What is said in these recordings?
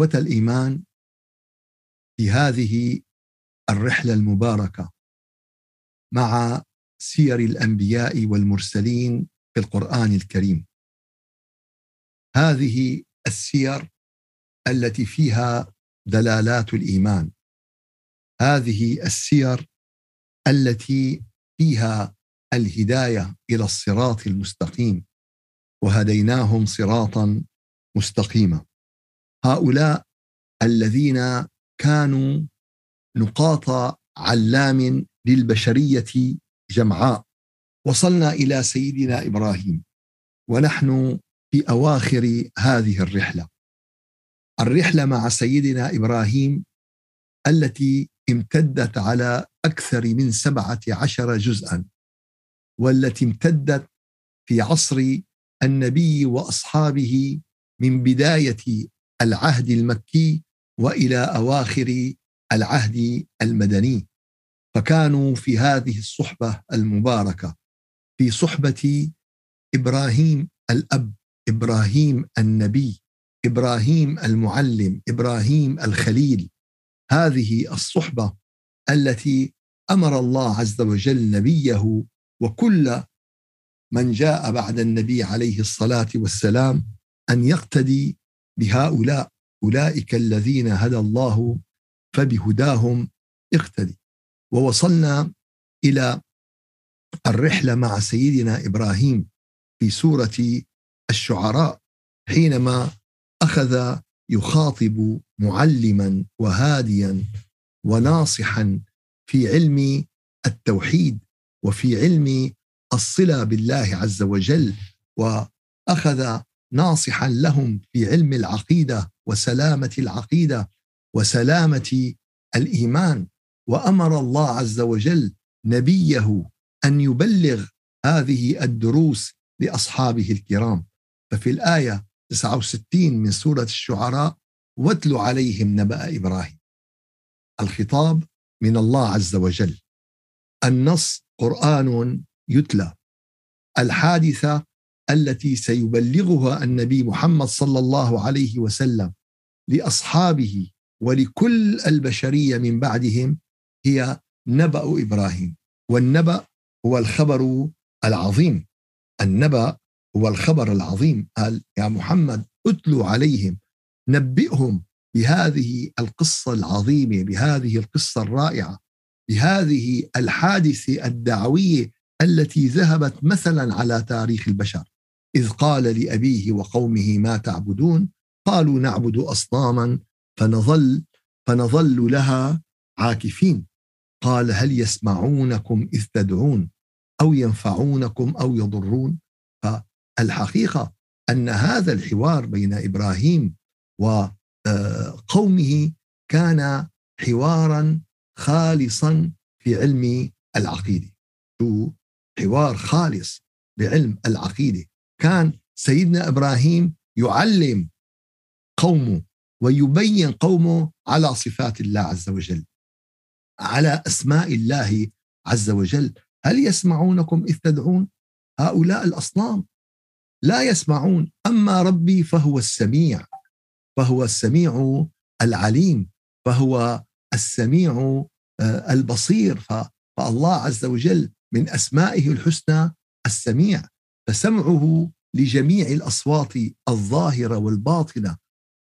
إخوة الإيمان في هذه الرحلة المباركة مع سير الأنبياء والمرسلين في القرآن الكريم. هذه السير التي فيها دلالات الإيمان. هذه السير التي فيها الهداية إلى الصراط المستقيم وهديناهم صراطا مستقيما. هؤلاء الذين كانوا نقاط علام للبشرية جمعاء. وصلنا إلى سيدنا إبراهيم. ونحن في أواخر هذه الرحلة. الرحلة مع سيدنا إبراهيم التي امتدت على أكثر من سبعة عشر جزءا والتي امتدت في عصر النبي وأصحابه من بداية العهد المكي وإلى أواخر العهد المدني. فكانوا في هذه الصحبة المباركة في صحبة إبراهيم الأب إبراهيم النبي إبراهيم المعلم إبراهيم الخليل. هذه الصحبة التي أمر الله عز وجل نبيه وكل من جاء بعد النبي عليه الصلاة والسلام أن يقتدي بهؤلاء أولئك الذين هدى الله فبهداهم اقتدي. ووصلنا إلى الرحلة مع سيدنا إبراهيم في سورة الشعراء حينما أخذ يخاطب معلما وهاديا وناصحا في علم التوحيد وفي علم الصلة بالله عز وجل وأخذ ناصحا لهم في علم العقيدة وسلامة العقيدة وسلامة الإيمان. وأمر الله عز وجل نبيه أن يبلغ هذه الدروس لأصحابه الكرام. ففي الآية 69 من سورة الشعراء واتل عليهم نبأ إبراهيم. الخطاب من الله عز وجل. النص قرآن يتلى. الحادثة التي سيبلغها النبي محمد صلى الله عليه وسلم لأصحابه ولكل البشرية من بعدهم هي نبأ إبراهيم. والنبأ هو الخبر العظيم. النبأ هو الخبر العظيم. قال يا محمد اتلو عليهم. نبئهم بهذه القصة العظيمة بهذه القصة الرائعة بهذه الحادثة الدعوية التي ذهبت مثلا على تاريخ البشر. إذ قال لأبيه وقومه ما تعبدون؟ قالوا نعبد أصناما فنظل فنظل لها عاكفين. قال هل يسمعونكم إذ تدعون؟ أو ينفعونكم أو يضرون؟ فالحقيقة أن هذا الحوار بين إبراهيم وقومه كان حوارا خالصا في علم العقيدة. شو؟ حوار خالص بعلم العقيدة. كان سيدنا إبراهيم يعلم قومه ويبين قومه على صفات الله عز وجل على أسماء الله عز وجل. هل يسمعونكم إذ تدعون؟ هؤلاء الأصنام. لا يسمعون. أما ربي فهو السميع فهو السميع العليم فهو السميع آه، البصير. فالله عز وجل من أسمائه الحسنى السميع. فسمعه لجميع الأصوات الظاهرة والباطنة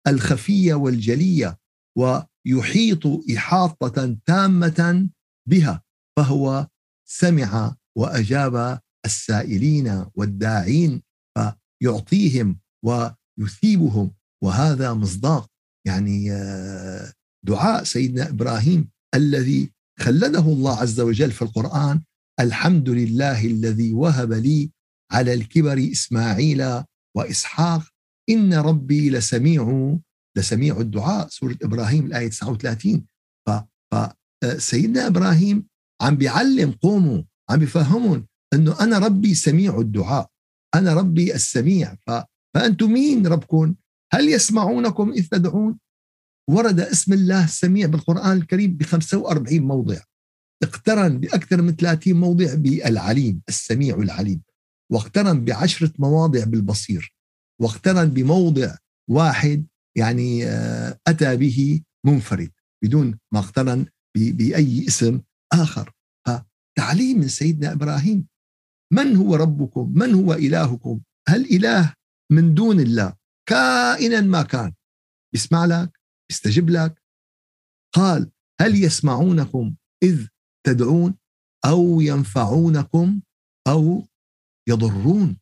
الخفية والجلية ويحيط إحاطة تامة بها فهو سمع وأجاب السائلين والداعين فيعطيهم ويثيبهم وهذا مصداق يعني آه، دعاء سيدنا إبراهيم الذي خلده الله عز وجل في القرآن الحمد لله الذي وهب لي على الكبر إسماعيل وإسحاق إن ربي لسميع لسميع الدعاء سورة إبراهيم الآية 39 فسيدنا إبراهيم عم بيعلم قومه عم بيفهمهم إنه أنا ربي سميع الدعاء أنا ربي السميع ف... فأنتم مين ربكم؟ هل يسمعونكم إذ تدعون؟ ورد اسم الله السميع بالقرآن الكريم ب 45 موضع اقترن بأكثر من 30 موضع بالعليم السميع العليم واقترن بعشرة مواضع بالبصير واقترن بموضع واحد يعني آه، أتى به منفرد بدون ما اقترن بأي اسم آخر. فتعليم من سيدنا إبراهيم من هو ربكم؟ من هو إلهكم؟ هل إله من دون الله؟ كائنا ما كان. يسمع لك؟ يستجب لك؟ قال هل يسمعونكم إذ تدعون أو ينفعونكم أو يضرون.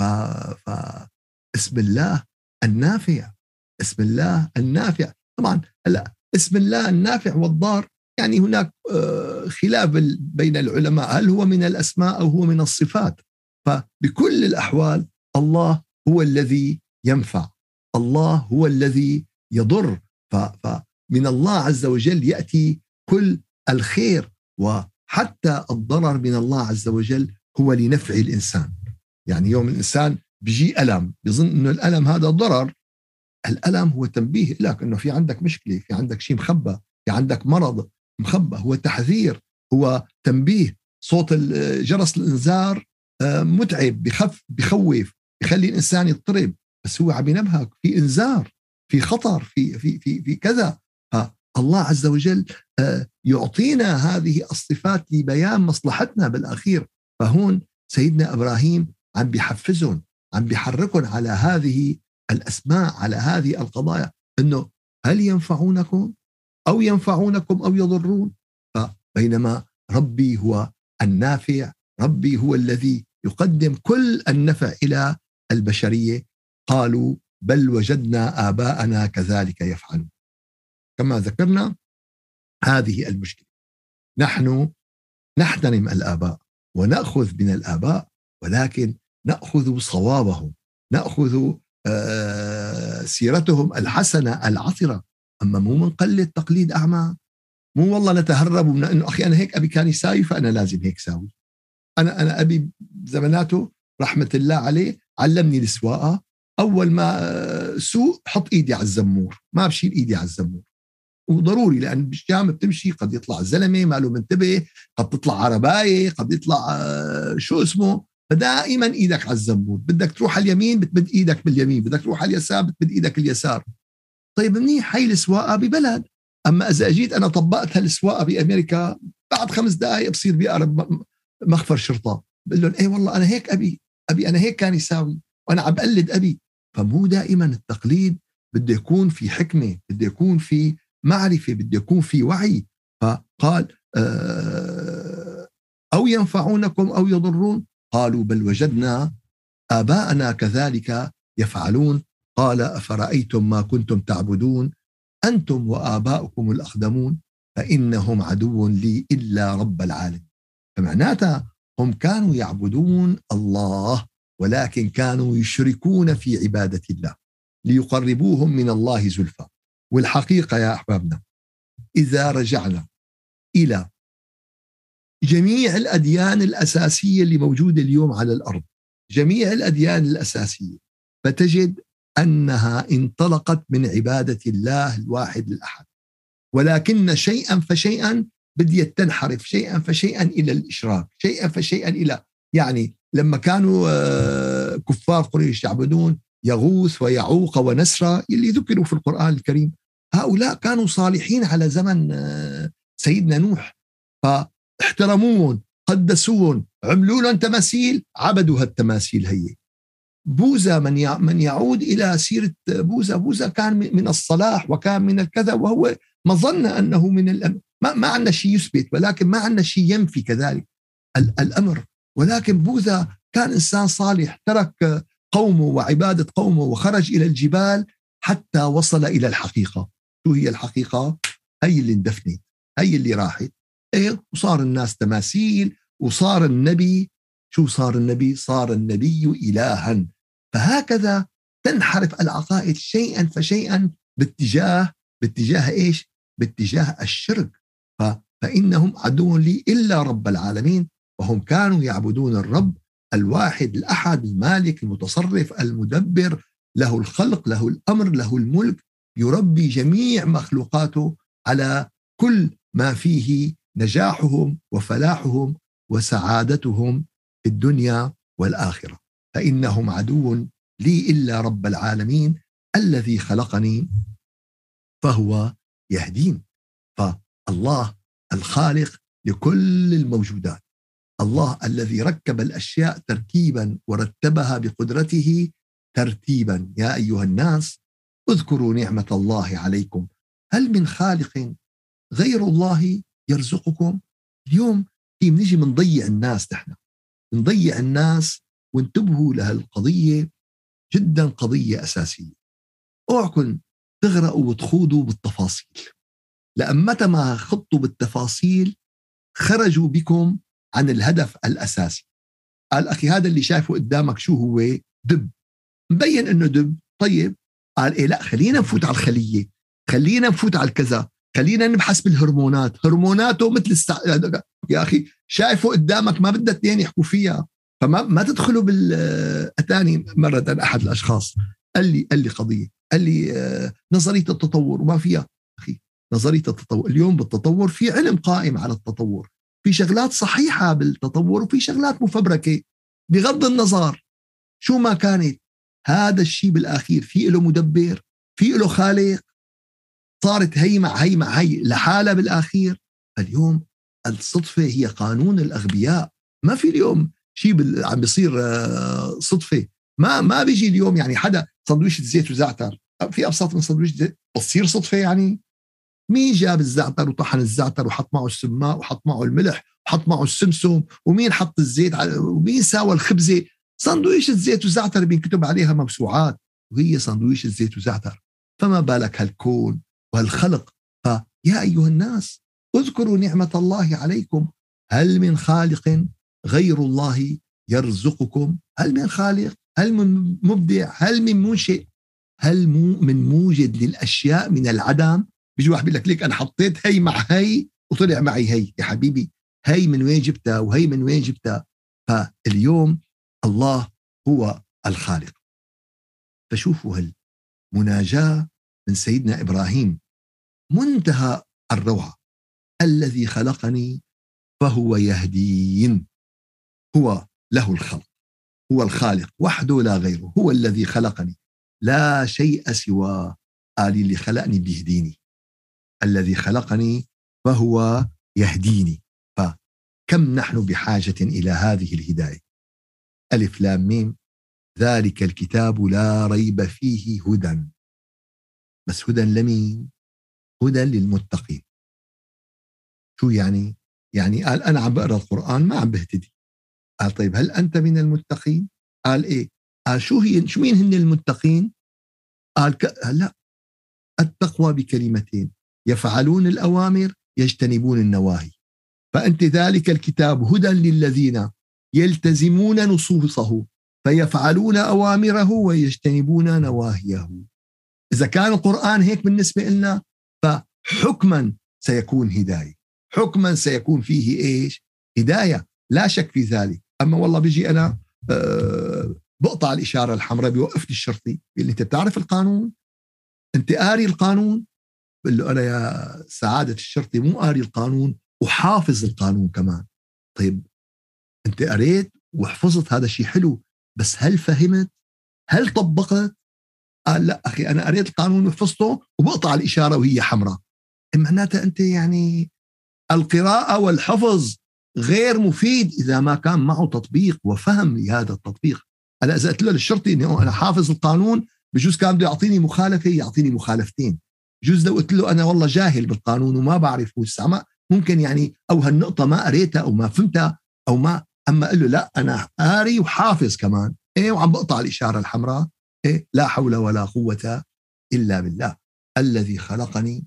فاسم الله النافع اسم الله النافع. طبعا هلأ اسم الله النافع والضار يعني هناك آه، خلاف بين العلماء. هل هو من الأسماء أو هو من الصفات؟ فبكل الأحوال الله هو الذي ينفع. الله هو الذي يضر. فمن الله عز وجل يأتي كل الخير. وحتى الضرر من الله عز وجل هو لنفع الإنسان. يعني يوم الإنسان بيجي ألم بيظن إنه الألم هذا ضرر الألم هو تنبيه لك إنه في عندك مشكلة في عندك شيء مخبى في عندك مرض مخبى هو تحذير هو تنبيه. صوت جرس الإنذار آه، متعب بخف بخوف بخلي الإنسان يضطرب. بس هو عم ينبهك في إنذار في خطر في في في في كذا. الله عز وجل آه، يعطينا هذه الصفات لبيان مصلحتنا بالأخير. فهون سيدنا إبراهيم عم بيحفزهم عم بيحركهم على هذه الأسماء على هذه القضايا إنه هل ينفعونكم أو ينفعونكم أو يضرون؟ فبينما ربي هو النافع ربي هو الذي يقدم كل النفع إلى البشرية قالوا بل وجدنا آباءنا كذلك يفعلون. كما ذكرنا هذه المشكلة. نحن نحترم الآباء. ونأخذ من الآباء ولكن نأخذ صوابهم نأخذ آه، سيرتهم الحسنة العطره أما مو منقلد تقليد أعمى مو والله نتهرب من إنه أخي أنا هيك أبي كان يساوي فأنا لازم هيك ساوي. أنا أنا أبي زماناته رحمة الله عليه علمني السواقة. أول ما آه، سوق حط إيدي على الزمور ما بشيل إيدي على الزمور. وضروري لأن بالجامع بتمشي قد يطلع زلمه ما له منتبه قد تطلع عرباية قد يطلع آه، شو اسمه؟ فدائما إيدك على الزنبور بدك تروح على اليمين بتمد إيدك باليمين. بدك تروح على اليسار بتمد إيدك اليسار. طيب منيح هي السواقة ببلد. أما إذا أجيت أنا طبقت هالسواقة بأمريكا بعد خمس دقائق بصير بقرب مخفر شرطة. بقول لهم إيه والله أنا هيك أبي أبي أنا هيك كان يساوي وأنا عم بقلد أبي. فمو دائما التقليد بده يكون في حكمة بده يكون في معرفة بده يكون في وعي. فقال آه، أو ينفعونكم أو يضرون. قالوا بل وجدنا آباءنا كذلك يفعلون. قال أفرأيتم ما كنتم تعبدون؟ أنتم وآباؤكم الأقدمون؟ فإنهم عدو لي إلا رب العالمين. فمعناتها هم كانوا يعبدون الله ولكن كانوا يشركون في عبادة الله ليقربوهم من الله زلفى. والحقيقة يا أحبابنا إذا رجعنا إلى جميع الأديان الأساسية اللي موجودة اليوم على الأرض جميع الأديان الأساسية فتجد أنها انطلقت من عبادة الله الواحد الاحد ولكن شيئا فشيئا بديت تنحرف شيئا فشيئا إلى الاشراك شيئا فشيئا إلى يعني لما كانوا آه، كفار قريش يعبدون يغوث ويعوق ونسرى اللي ذكروا في القرآن الكريم. هؤلاء كانوا صالحين على زمن آه، سيدنا نوح. ف احترموهم قدسوهم عملوا لهم تماثيل عبدوا هالتماثيل هي. بوذا من من يعود إلى سيرة بوذا. بوذا كان من الصلاح وكان من الكذا وهو ما ظن أنه من الأمر ما, ما عندنا شيء يثبت ولكن ما عندنا شيء ينفي كذلك الأمر. ولكن بوذا كان إنسان صالح ترك قومه وعبادة قومه وخرج إلى الجبال حتى وصل إلى الحقيقة. شو هي الحقيقة؟ هي اللي اندفنت هي اللي راحت. إيه؟ وصار الناس تماثيل وصار النبي شو صار النبي؟ صار النبي إلها. فهكذا تنحرف العقائد شيئا فشيئا باتجاه باتجاه إيش؟ باتجاه الشرك. فإنهم عدو لي إلا رب العالمين وهم كانوا يعبدون الرب الواحد الأحد المالك المتصرف المدبر له الخلق له الأمر له الملك يربي جميع مخلوقاته على كل ما فيه نجاحهم وفلاحهم وسعادتهم في الدنيا والآخرة. فإنهم عدو لي إلا رب العالمين الذي خلقني فهو يهدين. فالله الخالق لكل الموجودات. الله الذي ركب الأشياء تركيبا ورتبها بقدرته ترتيبا. يا أيها الناس اذكروا نعمة الله عليكم. هل من خالق غير الله يرزقكم؟ اليوم في بنيجي بنضيع الناس نحن؟ بنضيع الناس وانتبهوا لهالقضيه جدا قضية أساسية. اوعكم تغرقوا وتخوضوا بالتفاصيل. لأن متى ما خضتوا بالتفاصيل خرجوا بكم عن الهدف الأساسي. قال أخي هذا اللي شايفه قدامك شو هو؟ دب. مبين أنه دب. طيب. قال إيه لا خلينا نفوت على الخلية. خلينا نفوت على الكذا. خلينا نبحث بالهرمونات. هرموناته مثل السع... يا أخي شايفه قدامك ما بدها اثنين يحكوا فيها. فما ما تدخلوا بال اتاني مرة أحد الأشخاص. قال لي قال لي قضية. قال لي آه، نظرية التطور وما فيها. أخي نظرية التطور اليوم بالتطور في علم قائم على التطور. في شغلات صحيحة بالتطور وفي شغلات مفبركة. بغض النظر شو ما كانت هذا الشيء بالآخير في له مدبر في له خالق. صارت هي مع هي مع هي لحالها بالآخير. اليوم الصدفة هي قانون الأغبياء. ما في اليوم شيء عم بيصير آه، صدفة. ما ما بيجي اليوم يعني حدا سندويشه زيت وزعتر. في ابسط من سندويشه زيت بتصير صدفة يعني؟ مين جاب الزعتر وطحن الزعتر وحط معه السماء وحط معه الملح وحط معه السمسم ومين حط الزيت ومين ساوى الخبزة؟ سندويشه زيت وزعتر بينكتب عليها موسوعات وهي سندويشه زيت وزعتر. فما بالك هالكون وهالخلق؟ فيا أيها الناس اذكروا نعمة الله عليكم. هل من خالق غير الله يرزقكم؟ هل من خالق؟ هل من مبدع؟ هل من منشئ؟ هل من موجد للأشياء من العدم؟ بيجي واحد بيقول لك ليك أنا حطيت هي مع هي وطلع معي هي يا حبيبي هي من وين جبتها وهي من وين جبتها؟ فاليوم الله هو الخالق. فشوفوا المناجاة من سيدنا إبراهيم. منتهى الروعة. الذي خلقني فهو يهدين. هو له الخلق. هو الخالق وحده لا غيره. هو الذي خلقني. لا شيء سواه. قال اللي خلقني بيهديني. الذي خلقني فهو يهديني. فكم نحن بحاجة إلى هذه الهداية؟ ألف لام ميم. ذلك الكتاب لا ريب فيه هدى. بس هدى لمين؟ هدى للمتقين. شو يعني؟ يعني قال أنا عم بقرأ القرآن ما عم بهتدي. قال طيب هل أنت من المتقين؟ قال إيه؟ قال شو هي؟ شو مين هن المتقين؟ قال ك... لا. التقوى بكلمتين. يفعلون الأوامر يجتنبون النواهي. فأنت ذلك الكتاب هدى للذين يلتزمون نصوصه فيفعلون أوامره ويجتنبون نواهيه. إذا كان القرآن هيك بالنسبة لنا فحكما سيكون هداية. حكما سيكون فيه إيش؟ هداية. لا شك في ذلك. أما والله بيجي أنا أه بقطع الإشارة الحمراء بيوقفني الشرطي بيقول أنت بتعرف القانون؟ أنت قاري القانون؟ بقول له أنا يا سعادة الشرطي مو قاري القانون وحافظ القانون كمان. طيب أنت قريت وحفظت هذا شيء حلو بس هل فهمت؟ هل طبقت؟ قال لا أخي أنا قريت القانون وحفظته وبقطع الإشارة وهي حمراء. معناتها أنت يعني القراءة والحفظ غير مفيد إذا ما كان معه تطبيق وفهم لهذا التطبيق. أنا إذا قلت له للشرطي إني أنا حافظ القانون بجوز كان بده يعطيني مخالفة يعطيني مخالفتين. جوز لو قلت له أنا والله جاهل بالقانون وما بعرف وسامع ممكن يعني أو هالنقطة ما قريتها أو ما فهمتها أو ما أما قال له لا أنا قاري وحافظ كمان. إيه؟ وعم بقطع الإشارة الحمراء. إيه؟ لا حول ولا قوة إلا بالله. الذي خلقني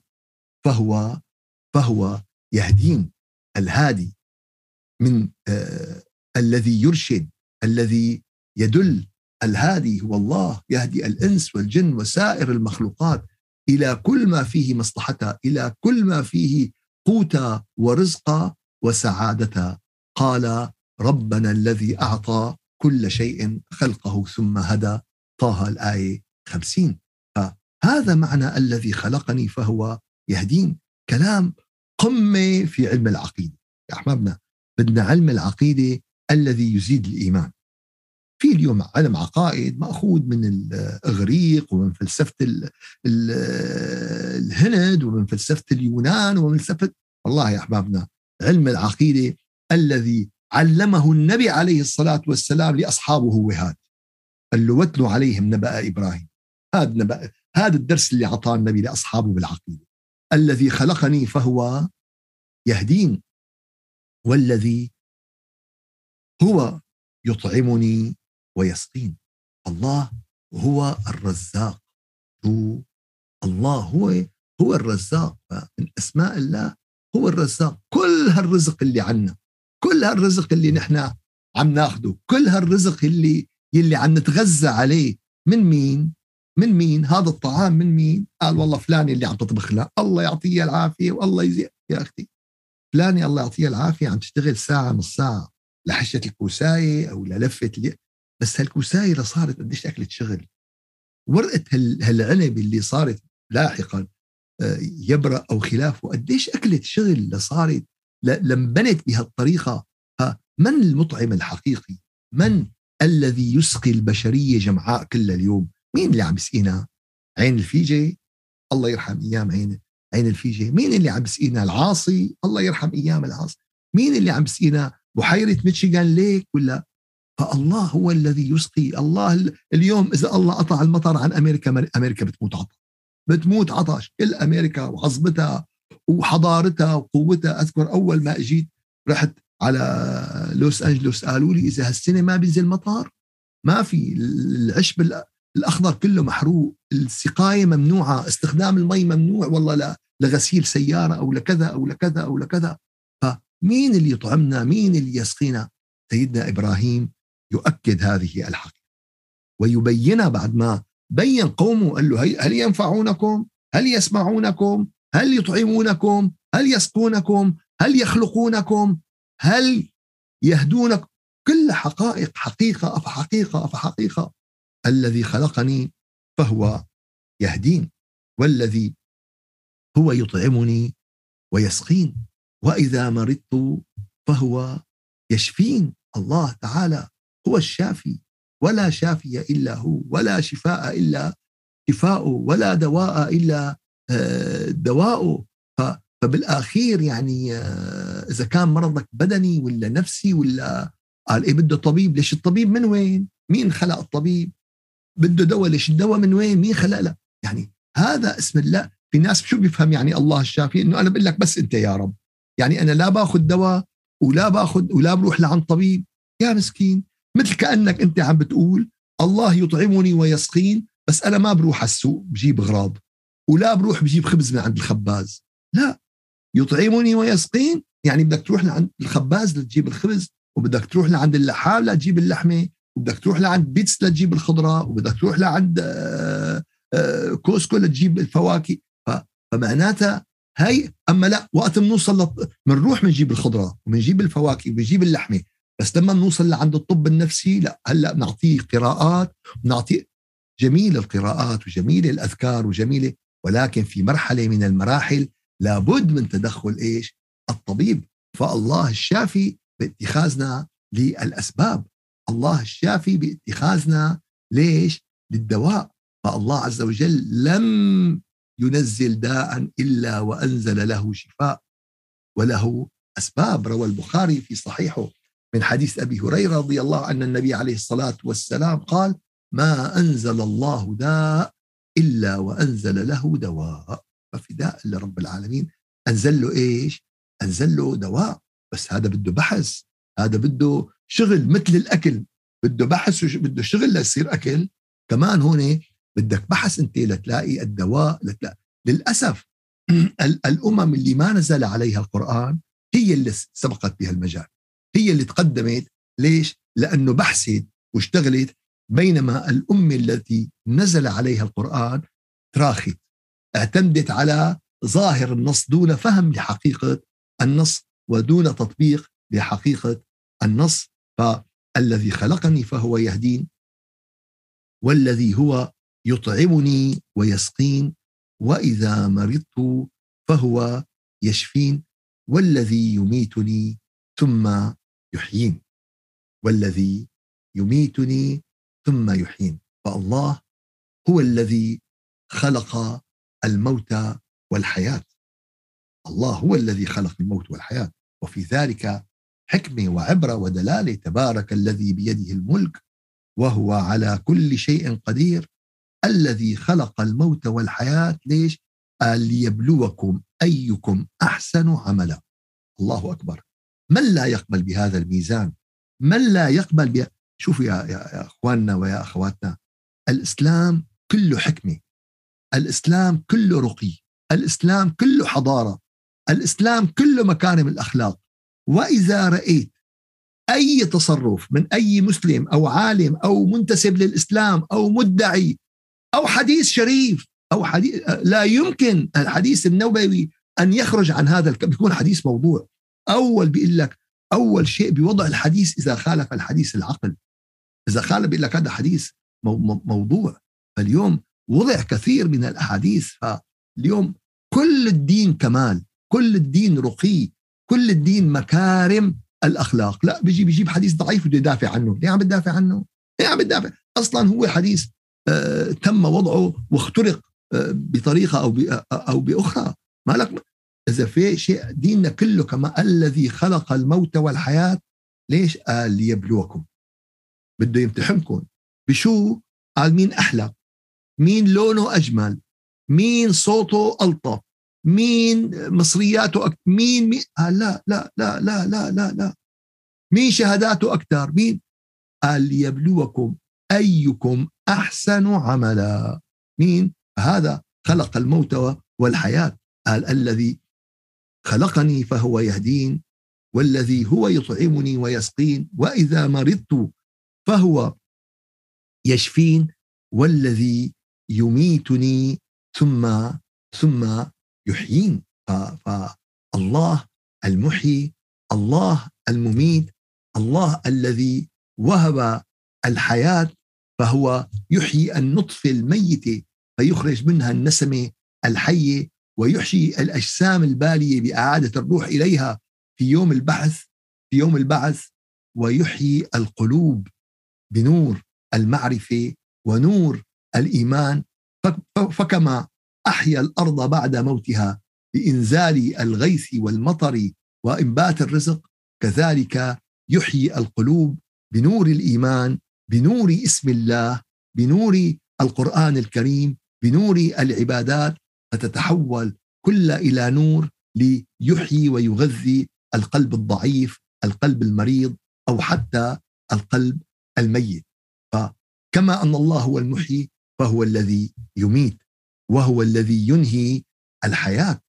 فهو فهو يهدين الهادي من آه الذي يرشد الذي يدل الهادي هو الله يهدي الإنس والجن وسائر المخلوقات. إلى كل ما فيه مصلحتها إلى كل ما فيه قوتا ورزقا وسعادتها قال ربنا الذي أعطى كل شيء خلقه ثم هدى. طه الآية خمسين. فهذا معنى الذي خلقني فهو يهدين. كلام قمة في علم العقيدة. يا أحبابنا بدنا علم العقيدة الذي يزيد الإيمان. في اليوم علم عقائد مأخوذ من الإغريق ومن فلسفة ال ال الهند ومن فلسفة اليونان ومن فلسفة والله يا أحبابنا علم العقيدة الذي علمه النبي عليه الصلاة والسلام لأصحابه وهاد قال له واتلوا عليهم نبأ إبراهيم هذا نبأ هذا الدرس اللي أعطاه النبي لأصحابه بالعقيدة الذي خلقني فهو يهدين والذي هو يطعمني ويسقين. الله هو الرزاق. هو الله هو هو الرزاق. من أسماء الله هو الرزاق. كل هالرزق اللي عنا كل هالرزق اللي نحن عم ناخده كل هالرزق اللي يلي عم نتغذى عليه. من مين؟ من مين؟ هذا الطعام من مين؟ قال والله فلان اللي عم تطبخ له الله يعطيه العافية والله يزيد يا أختي. فلاني الله يعطيه العافية عم تشتغل ساعة نص ساعة لحشة الكوساية أو للفة اللي بس هالكوسايه اللي صارت قديش أكلت شغل ورقة هالعنب اللي صارت لاحقا آه، يبرأ أو خلافه قديش أكلت شغل صارت لانبنت بهالطريقة فمن المطعم الحقيقي؟ من الذي يسقي البشرية جمعاء كل اليوم؟ مين اللي عم يسقينا؟ عين الفيجة الله يرحم أيام عين عين الفيجة، مين اللي عم يسقينا؟ العاصي الله يرحم أيام العاصي، مين اللي عم يسقينا؟ بحيرة ميشيغان ليك ولا فالله هو الذي يسقي. الله اليوم إذا الله قطع المطر عن أمريكا أمريكا بتموت عطش بتموت عطش كل أمريكا وعظمتها وحضارتها وقوتها. أذكر أول ما أجيت رحت على لوس أنجلوس قالوا لي إذا هالسنة ما بينزل مطر ما في. العشب الأخضر كله محروق. السقاية ممنوعة. استخدام المي ممنوع. والله لا لغسيل سيارة أو لكذا أو لكذا أو لكذا. فمين اللي يطعمنا؟ مين اللي يسقينا؟ سيدنا إبراهيم يؤكد هذه الحقيقة ويبينها بعد ما بين قومه قال له هل ينفعونكم؟ هل يسمعونكم؟ هل يطعمونكم؟ هل يسقونكم؟ هل يخلقونكم؟ هل يهدونك؟ كل حقائق حقيقة أفحقيقة أفحقيقة الذي خلقني فهو يهدين والذي هو يطعمني ويسقين وإذا مرضت فهو يشفين. الله تعالى هو الشافي ولا شافي إلا هو ولا شفاء إلا شفاؤه ولا دواء إلا آه، دواؤه. فبالأخير يعني آه، إذا كان مرضك بدني ولا نفسي ولا قال إيه بده طبيب ليش الطبيب من وين؟ مين خلق الطبيب؟ بده دواء ليش الدواء من وين؟ مين خلق؟ له يعني هذا اسم الله. في ناس شو بيفهم يعني الله الشافي؟ إنه أنا بقول لك بس أنت يا رب. يعني أنا لا باخذ دواء ولا باخذ ولا بروح لعند طبيب. يا مسكين. مثل كأنك أنت عم بتقول الله يطعمني ويسقين بس أنا ما بروح على السوق بجيب اغراض ولا بروح بجيب خبز من عند الخباز. لا يطعمني ويسقين. يعني بدك تروح لعند الخباز لتجيب الخبز وبدك تروح لعند اللحام لتجيب اللحمة وبدك تروح لعند بيتس لتجيب الخضرة وبدك تروح لعند آه، آه، كوسكو لتجيب الفواكه. فمعناتها هي أما لا وقت بنوصل بنروح بنجيب الخضرة وبنجيب الفواكه وبنجيب اللحمة. بس لما بنوصل لعند الطب النفسي لا هلأ بنعطيه قراءات بنعطيه جميل القراءات وجميل الأذكار وجميله ولكن في مرحلة من المراحل لابد من تدخل إيش؟ الطبيب. فالله الشافي باتخاذنا للأسباب. الله الشافي باتخاذنا ليش؟ للدواء. فالله عز وجل لم ينزل داء إلا وأنزل له شفاء وله أسباب. روى البخاري في صحيحه. من حديث أبي هريرة رضي الله عنه النبي عليه الصلاة والسلام قال: ما أنزل الله داء إلا وأنزل له دواء. ففي داء لرب العالمين. أنزل له إيش؟ أنزل له دواء. بس هذا بده بحث. هذا بده شغل مثل الأكل. بده بحث بده شغل ليصير أكل. كمان هون بدك بحث أنت لتلاقي الدواء لتلاقي للأسف الأمم اللي ما نزل عليها القرآن هي اللي سبقت بها المجال. هي اللي تقدمت ليش؟ لأنه بحثت واشتغلت بينما الأمة التي نزل عليها القرآن تراخت اعتمدت على ظاهر النص دون فهم لحقيقة النص ودون تطبيق لحقيقة النص فالذي خلقني فهو يهدين والذي هو يطعمني ويسقين وإذا مرضت فهو يشفين والذي يميتني ثم يحيين. والذي يميتني ثم يحيين. فالله هو الذي خلق الموت والحياة. الله هو الذي خلق الموت والحياة. وفي ذلك حكمه وعبره ودلاله تبارك الذي بيده الملك وهو على كل شيء قدير. الذي خلق الموت والحياة ليش؟ قال ليبلوكم أيكم أحسن عملا. الله أكبر. من لا يقبل بهذا الميزان؟ من لا يقبل بها؟ شوفوا يا, يا أخواننا ويا أخواتنا الإسلام كله حكمة الإسلام كله رقي الإسلام كله حضارة الإسلام كله مكارم الأخلاق. وإذا رأيت أي تصرف من أي مسلم أو عالم أو منتسب للإسلام أو مدعي أو حديث شريف أو حديث لا يمكن الحديث النبوي أن يخرج عن هذا بيكون حديث موضوع. أول بيقول لك أول شيء بوضع الحديث إذا خالف الحديث العقل. إذا خالف بيقول لك هذا حديث موضوع. فاليوم وضع كثير من الأحاديث فاليوم كل الدين كمال كل الدين رقي كل الدين مكارم الأخلاق. لا بيجي بيجيب حديث ضعيف بده يدافع عنه. ليه عم بتدافع عنه؟ ليه عم بتدافع أصلا هو حديث آه تم وضعه واخترق آه بطريقة أو أو بأخرى. ما إذا في شيء ديننا كله كما الذي خلق الموت والحياة ليش؟ قال ليبلوكم. بده يمتحنكم. بشو؟ قال مين أحلى؟ مين لونه أجمل؟ مين صوته ألطف؟ مين مصرياته أكثر مين, مين قال لا لا لا لا لا لا لا. مين شهاداته أكثر مين؟ قال ليبلوكم أيكم أحسن عملا. مين؟ هذا خلق الموت والحياة. قال الذي خلقني فهو يهدين والذي هو يطعمني ويسقين وإذا مرضت فهو يشفين والذي يميتني ثم ثم يحيين. فالله المحيي الله المميت الله الذي وهب الحياة فهو يحيي النطفة الميتة فيخرج منها النسمة الحية ويحيي الأجسام البالية بإعادة الروح إليها في يوم البعث في يوم البعث ويحيي القلوب بنور المعرفة ونور الإيمان. فكما أحيا الأرض بعد موتها بإنزال الغيث والمطر وإنبات الرزق كذلك يحيي القلوب بنور الإيمان بنور اسم الله بنور القرآن الكريم بنور العبادات فتتحول كل إلى نور ليحيي ويغذي القلب الضعيف القلب المريض أو حتى القلب الميت. فكما أن الله هو المحيي فهو الذي يميت وهو الذي ينهي الحياة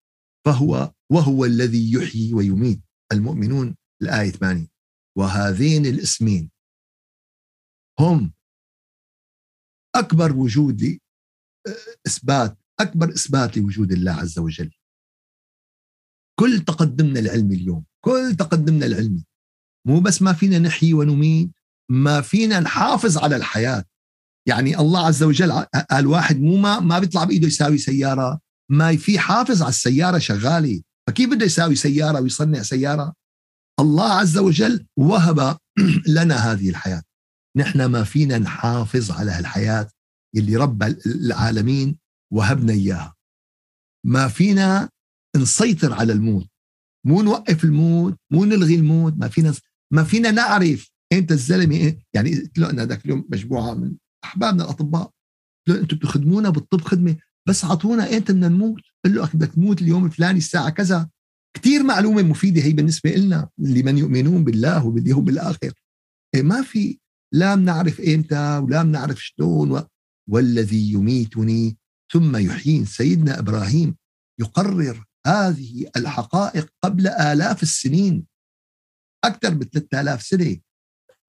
فهو وهو الذي يحيي ويميت. المؤمنون الآية 8 وهذين الاسمين هم أكبر وجود إثبات أكبر إثبات لوجود الله عز وجل. كل تقدمنا العلمي اليوم كل تقدمنا العلمي. مو بس ما فينا نحيي ونميت ما فينا نحافظ على الحياة. يعني الله عز وجل قال واحد مو ما ما بيطلع بإيده يساوي سيارة ما في حافظ على السيارة شغالة. فكيف بده يساوي سيارة ويصنع سيارة؟ الله عز وجل وهب لنا هذه الحياة. نحن ما فينا نحافظ على الحياة اللي رب العالمين وهبنا إياها. ما فينا نسيطر على الموت. مو نوقف الموت مو نلغي الموت ما فينا ما فينا نعرف انت الزلمة يعني قلت له أنا ذاك اليوم مجموعة من احبابنا الأطباء أنتم بتخدمونا بالطب خدمة بس اعطونا ايمتى بدنا نموت؟ قل له بدك تموت اليوم الفلاني الساعة كذا. كثير معلومة مفيدة هي بالنسبة لنا لمن يؤمنون بالله وباليوم الآخر. إيه ما في لا بنعرف ايمتى ولا بنعرف شلون. والذي يميتني ثم يحيين سيدنا إبراهيم يقرر هذه الحقائق قبل آلاف السنين. أكثر من 3000 سنة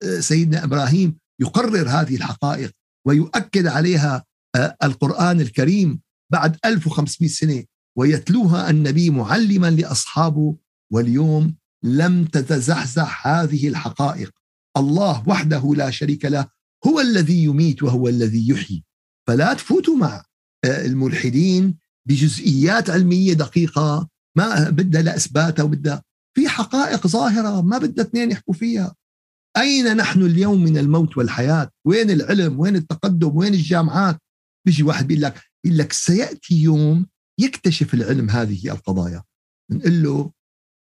إيه، سيدنا إبراهيم يقرر هذه الحقائق ويؤكد عليها آه، القرآن الكريم بعد 1500 سنة ويتلوها النبي معلما لأصحابه. واليوم لم تتزحزح هذه الحقائق. الله وحده لا شريك له هو الذي يميت وهو الذي يحيي. فلا تفوتوا مع آه، الملحدين بجزئيات علمية دقيقة ما بدها لا إثباتها وبدها في حقائق ظاهرة ما بدها اثنين يحكوا فيها. أين نحن اليوم من الموت والحياة؟ وين العلم؟ وين التقدم؟ وين الجامعات؟ بيجي واحد بيقول لك يقول لك سيأتي يوم يكتشف العلم هذه القضايا. نقول له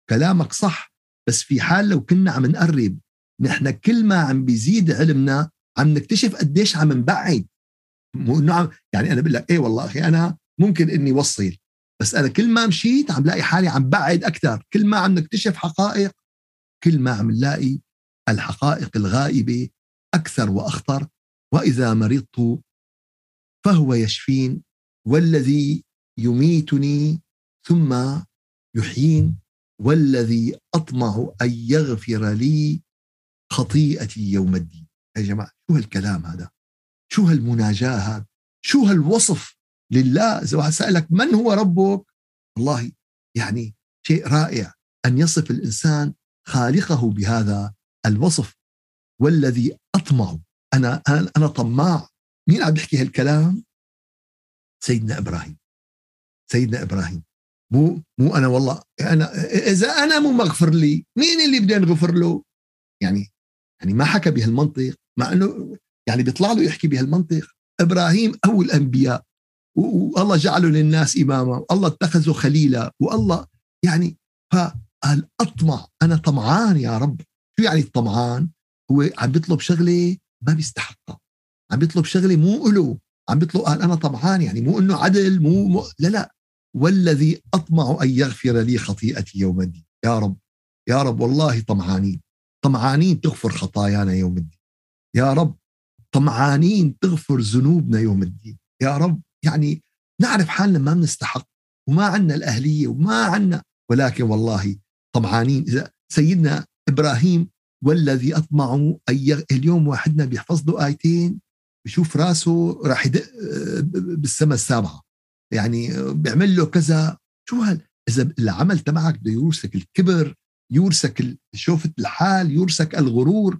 كلامك صح بس في حال لو كنا عم نقرب نحن كل ما عم بيزيد علمنا عم نكتشف قديش عم نبعد. مو انه عم يعني أنا بقول لك إيه والله أخي أنا ممكن إني وصل بس أنا كل ما مشيت عم لاقي حالي عم بعد أكثر كل ما عم نكتشف حقائق كل ما عم نلاقي الحقائق الغائبة أكثر وأخطر وإذا مرضت فهو يشفين والذي يميتني ثم يحيين والذي أطمع أن يغفر لي خطيئتي يوم الدين. يا جماعة شو هالكلام هذا؟ شو هالمناجاة هذا شو هالوصف لله؟ اذا واحد سألك من هو ربك؟ والله يعني شيء رائع أن يصف الإنسان خالقه بهذا الوصف. والذي أطمع أنا أنا أنا طماع. مين عم بيحكي هالكلام؟ سيدنا إبراهيم. سيدنا إبراهيم. مو مو أنا والله أنا إذا أنا مو مغفر لي مين اللي بدي نغفر له؟ يعني يعني ما حكى بهالمنطق مع إنه يعني بيطلع له يحكي بهالمنطق. إبراهيم اول الأنبياء والله جعله للناس إماما والله اتخذه خليلا والله يعني فقال اطمع أنا طمعان يا رب. شو يعني الطمعان؟ هو عم بيطلب شغلة ما بيستحقها. عم بيطلب شغلة مو له عم بيطلب قال أنا طمعان يعني مو إنه عدل مو, مو لا لا. والذي أطمع أن يغفر لي خطيئتي يوم الدين. يا رب يا رب والله طمعانين. طمعانين تغفر خطايانا يوم الدين. يا رب طمعانين تغفر ذنوبنا يوم الدين. يا رب يعني نعرف حالنا ما بنستحق وما عندنا الأهلية وما عندنا ولكن والله طمعانين. إذا سيدنا إبراهيم والذي أطمع أن اليوم واحدنا بيحفظ له آيتين بشوف راسه راح يدق بالسماء السابعة. يعني بيعمل له كذا. شو هال إذا العمل تبعك بده يورثك الكبر يورثك شوفة الحال يورثك الغرور.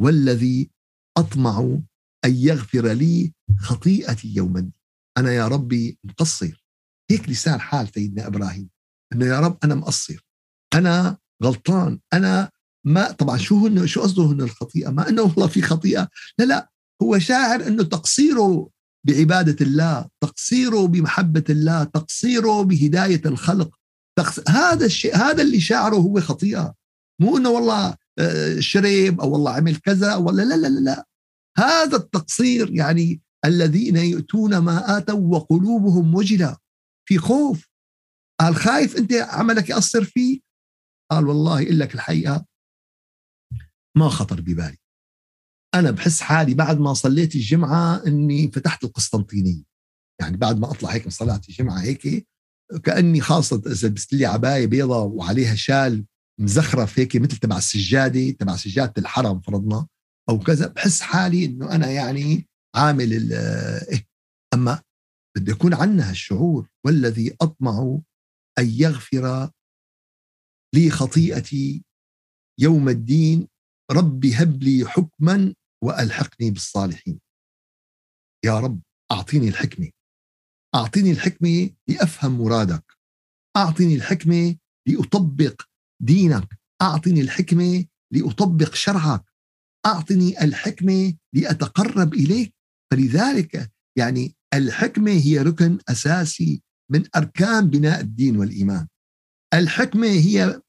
والذي أطمع أن يغفر لي خطيئتي يوم الدين أنا يا ربي مقصر. هيك لسان حال سيدنا إبراهيم. أنه يا رب أنا مقصر. أنا غلطان. أنا ما طبعا شو هن شو قصده هن الخطيئة؟ ما أنه والله في خطيئة. لا لا. هو شاعر أنه تقصيره بعبادة الله تقصيره بمحبة الله تقصيره بهداية الخلق. تقص... هذا الشيء هذا اللي شاعره هو خطيئة. مو أنه والله شرب أو والله عمل كذا ولا لا لا لا. هذا التقصير يعني الذين يؤتون ما آتوا وقلوبهم وجلة في خوف. قال خايف أنت عملك يأثر فيه؟ قال والله إقول لك الحقيقة ما خطر ببالي. أنا بحس حالي بعد ما صليت الجمعة أني فتحت القسطنطينية. يعني بعد ما أطلع هيك من صلاة الجمعة هيك كأني خاصة إذا لبست لي عباية بيضة وعليها شال مزخرف هيك مثل تبع السجادة تبع سجادة الحرم فرضنا أو كذا بحس حالي أنه أنا يعني عامل إيه. أما بده يكون عندنا هالشعور والذي أطمع أن يغفر لي خطيئتي يوم الدين ربي هب لي حكما وألحقني بالصالحين. يا رب أعطيني الحكمة. أعطيني الحكمة لأفهم مرادك. أعطيني الحكمة لأطبق دينك. أعطني الحكمة لأطبق شرعك. أعطني الحكمة لأتقرب إليك. فلذلك يعني الحكمة هي ركن أساسي من أركان بناء الدين والإيمان. الحكمة هي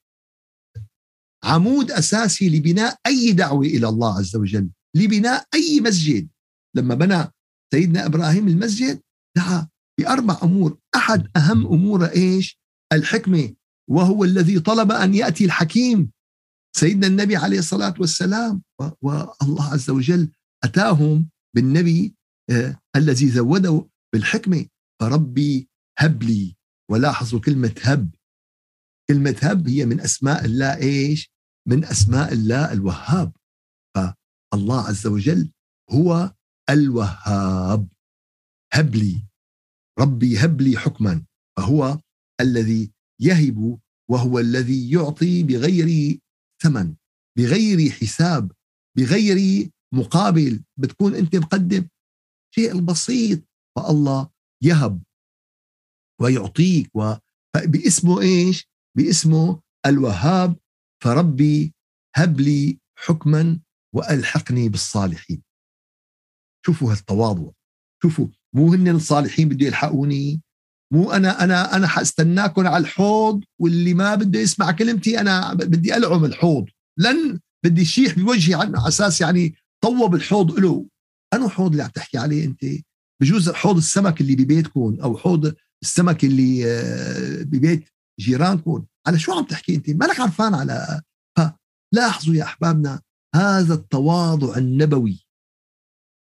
عمود أساسي لبناء أي دعوة إلى الله عز وجل لبناء أي مسجد. لما بنى سيدنا إبراهيم المسجد دعا بأربع أمور. أحد أهم أمور إيش؟ الحكمة وهو الذي طلب أن يأتي الحكيم سيدنا النبي عليه الصلاة والسلام. والله عز وجل أتاهم بالنبي آه الذي زوده بالحكمة فربي هب لي. ولاحظوا كلمة هب. كلمة هب هي من أسماء الله إيش؟ من أسماء الله الوهاب. فالله عز وجل هو الوهاب. هب لي. ربي هب لي حكما. فهو الذي يهب وهو الذي يعطي بغير ثمن بغير حساب بغير مقابل. بتكون أنت مقدم شيء البسيط فالله يهب ويعطيك. باسمه إيش؟ باسمه الوهاب. فربي هب لي حكما وألحقني بالصالحين. شوفوا هالتواضع. شوفوا مو هن الصالحين بده يلحقوني؟ مو أنا أنا أنا حاستناكم على الحوض واللي ما بده يسمع كلمتي أنا بدي العم الحوض. لن بدي شيح بوجهي على أساس يعني طوب الحوض له أنو حوض اللي عم تحكي عليه أنت؟ بجوز حوض السمك اللي ببيتكم أو حوض السمك اللي آه، ببيت جيرانكم على شو عم تحكي أنت؟ مالك عرفان على؟ لاحظوا يا أحبابنا هذا التواضع النبوي.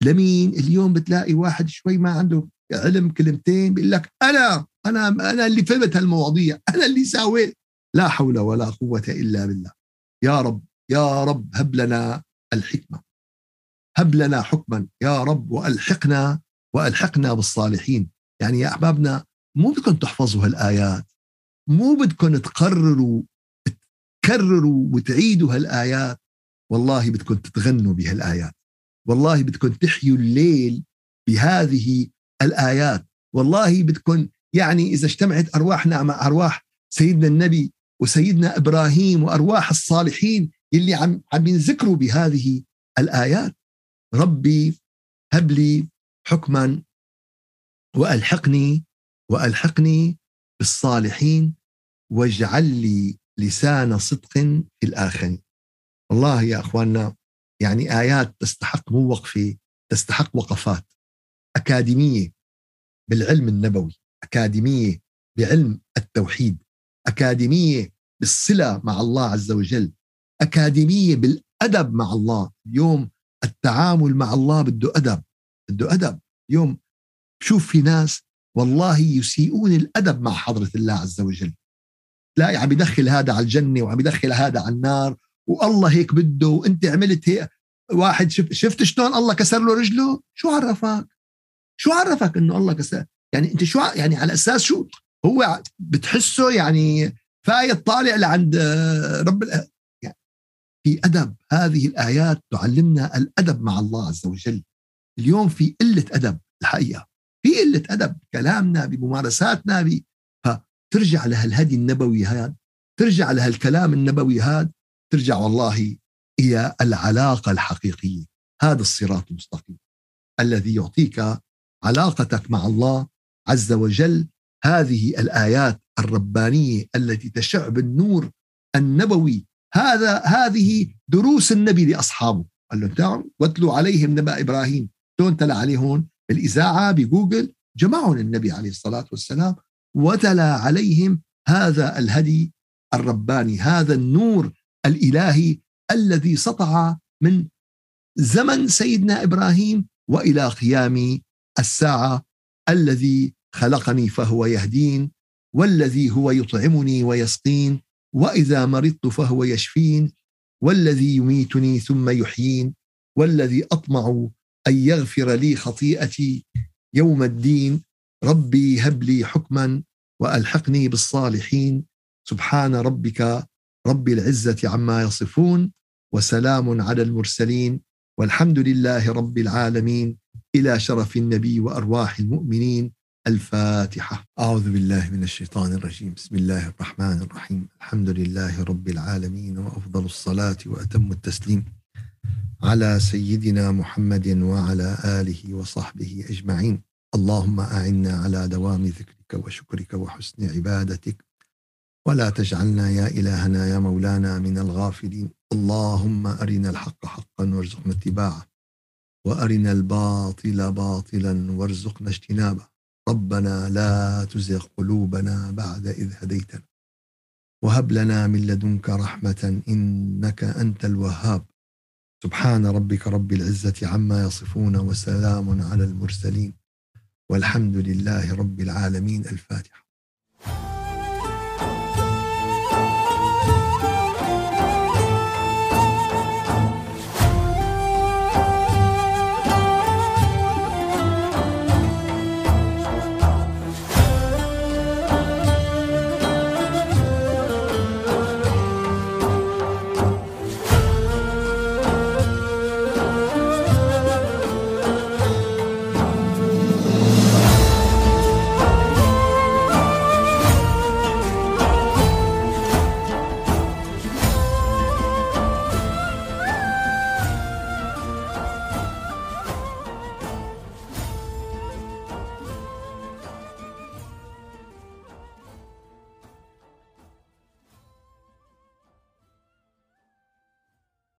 لمين؟ اليوم بتلاقي واحد شوي ما عنده علم كلمتين بيقول لك أنا أنا أنا اللي فهمت هالمواضيع أنا اللي ساويت. لا حول ولا قوة إلا بالله. يا رب يا رب هب لنا الحكمة. هب لنا حكما. يا رب وألحقنا وألحقنا بالصالحين. يعني يا أحبابنا مو بدكم تحفظوا هالآيات. مو بدكم تقرروا تكرروا وتعيدوا هالآيات. والله بدكم تتغنوا بهالآيات. والله بدكم تحيوا الليل بهذه الآيات. والله بدكم يعني إذا اجتمعت أرواحنا مع أرواح سيدنا النبي وسيدنا إبراهيم وأرواح الصالحين اللي عم عم ينذكروا بهذه الآيات. ربي هب لي حكما والحقني وألحقني بالصالحين واجعل لي لسان صدق في الآخرين. والله يا أخواننا يعني آيات تستحق مو وقفة تستحق وقفات. أكاديمية بالعلم النبوي أكاديمية بعلم التوحيد أكاديمية بالصلة مع الله عز وجل أكاديمية بالأدب مع الله. اليوم التعامل مع الله بده أدب بده أدب. اليوم شوف في ناس والله يسيئون الأدب مع حضرة الله عز وجل. لا عم يدخل هذا على الجنة وعم يدخل هذا على النار والله هيك بده وأنت عملت هيك واحد شفت شفت شلون الله كسر له رجله؟ شو عرفك؟ شو عرفك إنه الله كسر يعني أنت شو يعني على أساس شو؟ هو بتحسه يعني فايت طالع لعند رب يعني في أدب. هذه الآيات تعلمنا الأدب مع الله عز وجل. اليوم في قلة أدب الحقيقة. في قلة أدب كلامنا بممارساتنا ب... فترجع لهالهدي النبوي هذا ترجع لهالكلام النبوي هذا ترجع والله إلى العلاقة الحقيقية. هذا الصراط المستقيم الذي يعطيك علاقتك مع الله عز وجل. هذه الآيات الربانية التي تشع بالنور النبوي. هذا هذه دروس النبي لأصحابه. قال له تعالوا واتلوا عليهم نبأ إبراهيم. شلون تلا عليهم بالإذاعة بجوجل. جمعهم النبي عليه الصلاة والسلام وتلا عليهم هذا الهدي الرباني هذا النور الإلهي الذي سطع من زمن سيدنا إبراهيم وإلى قيام الساعة الذي خلقني فهو يهدين والذي هو يطعمني ويسقين وإذا مرضت فهو يشفين والذي يميتني ثم يحيين والذي أطمع أن يغفر لي خطيئتي يوم الدين. ربي هب لي حكما وألحقني بالصالحين. سبحان ربك رب العزة عما يصفون وسلام على المرسلين. والحمد لله رب العالمين إلى شرف النبي وأرواح المؤمنين الفاتحة. أعوذ بالله من الشيطان الرجيم. بسم الله الرحمن الرحيم. الحمد لله رب العالمين وأفضل الصلاة وأتم التسليم على سيدنا محمد وعلى آله وصحبه أجمعين. اللهم أعنا على دوام ذكرك وشكرك وحسن عبادتك. ولا تجعلنا يا إلهنا يا مولانا من الغافلين. اللهم أرنا الحق حقا وارزقنا اتباعه وأرنا الباطل باطلا وارزقنا اجتنابه. ربنا لا تزغ قلوبنا بعد إذ هديتنا. وهب لنا من لدنك رحمة إنك أنت الوهاب. سبحان ربك رب العزة عما يصفون وسلام على المرسلين. والحمد لله رب العالمين. الفاتحة.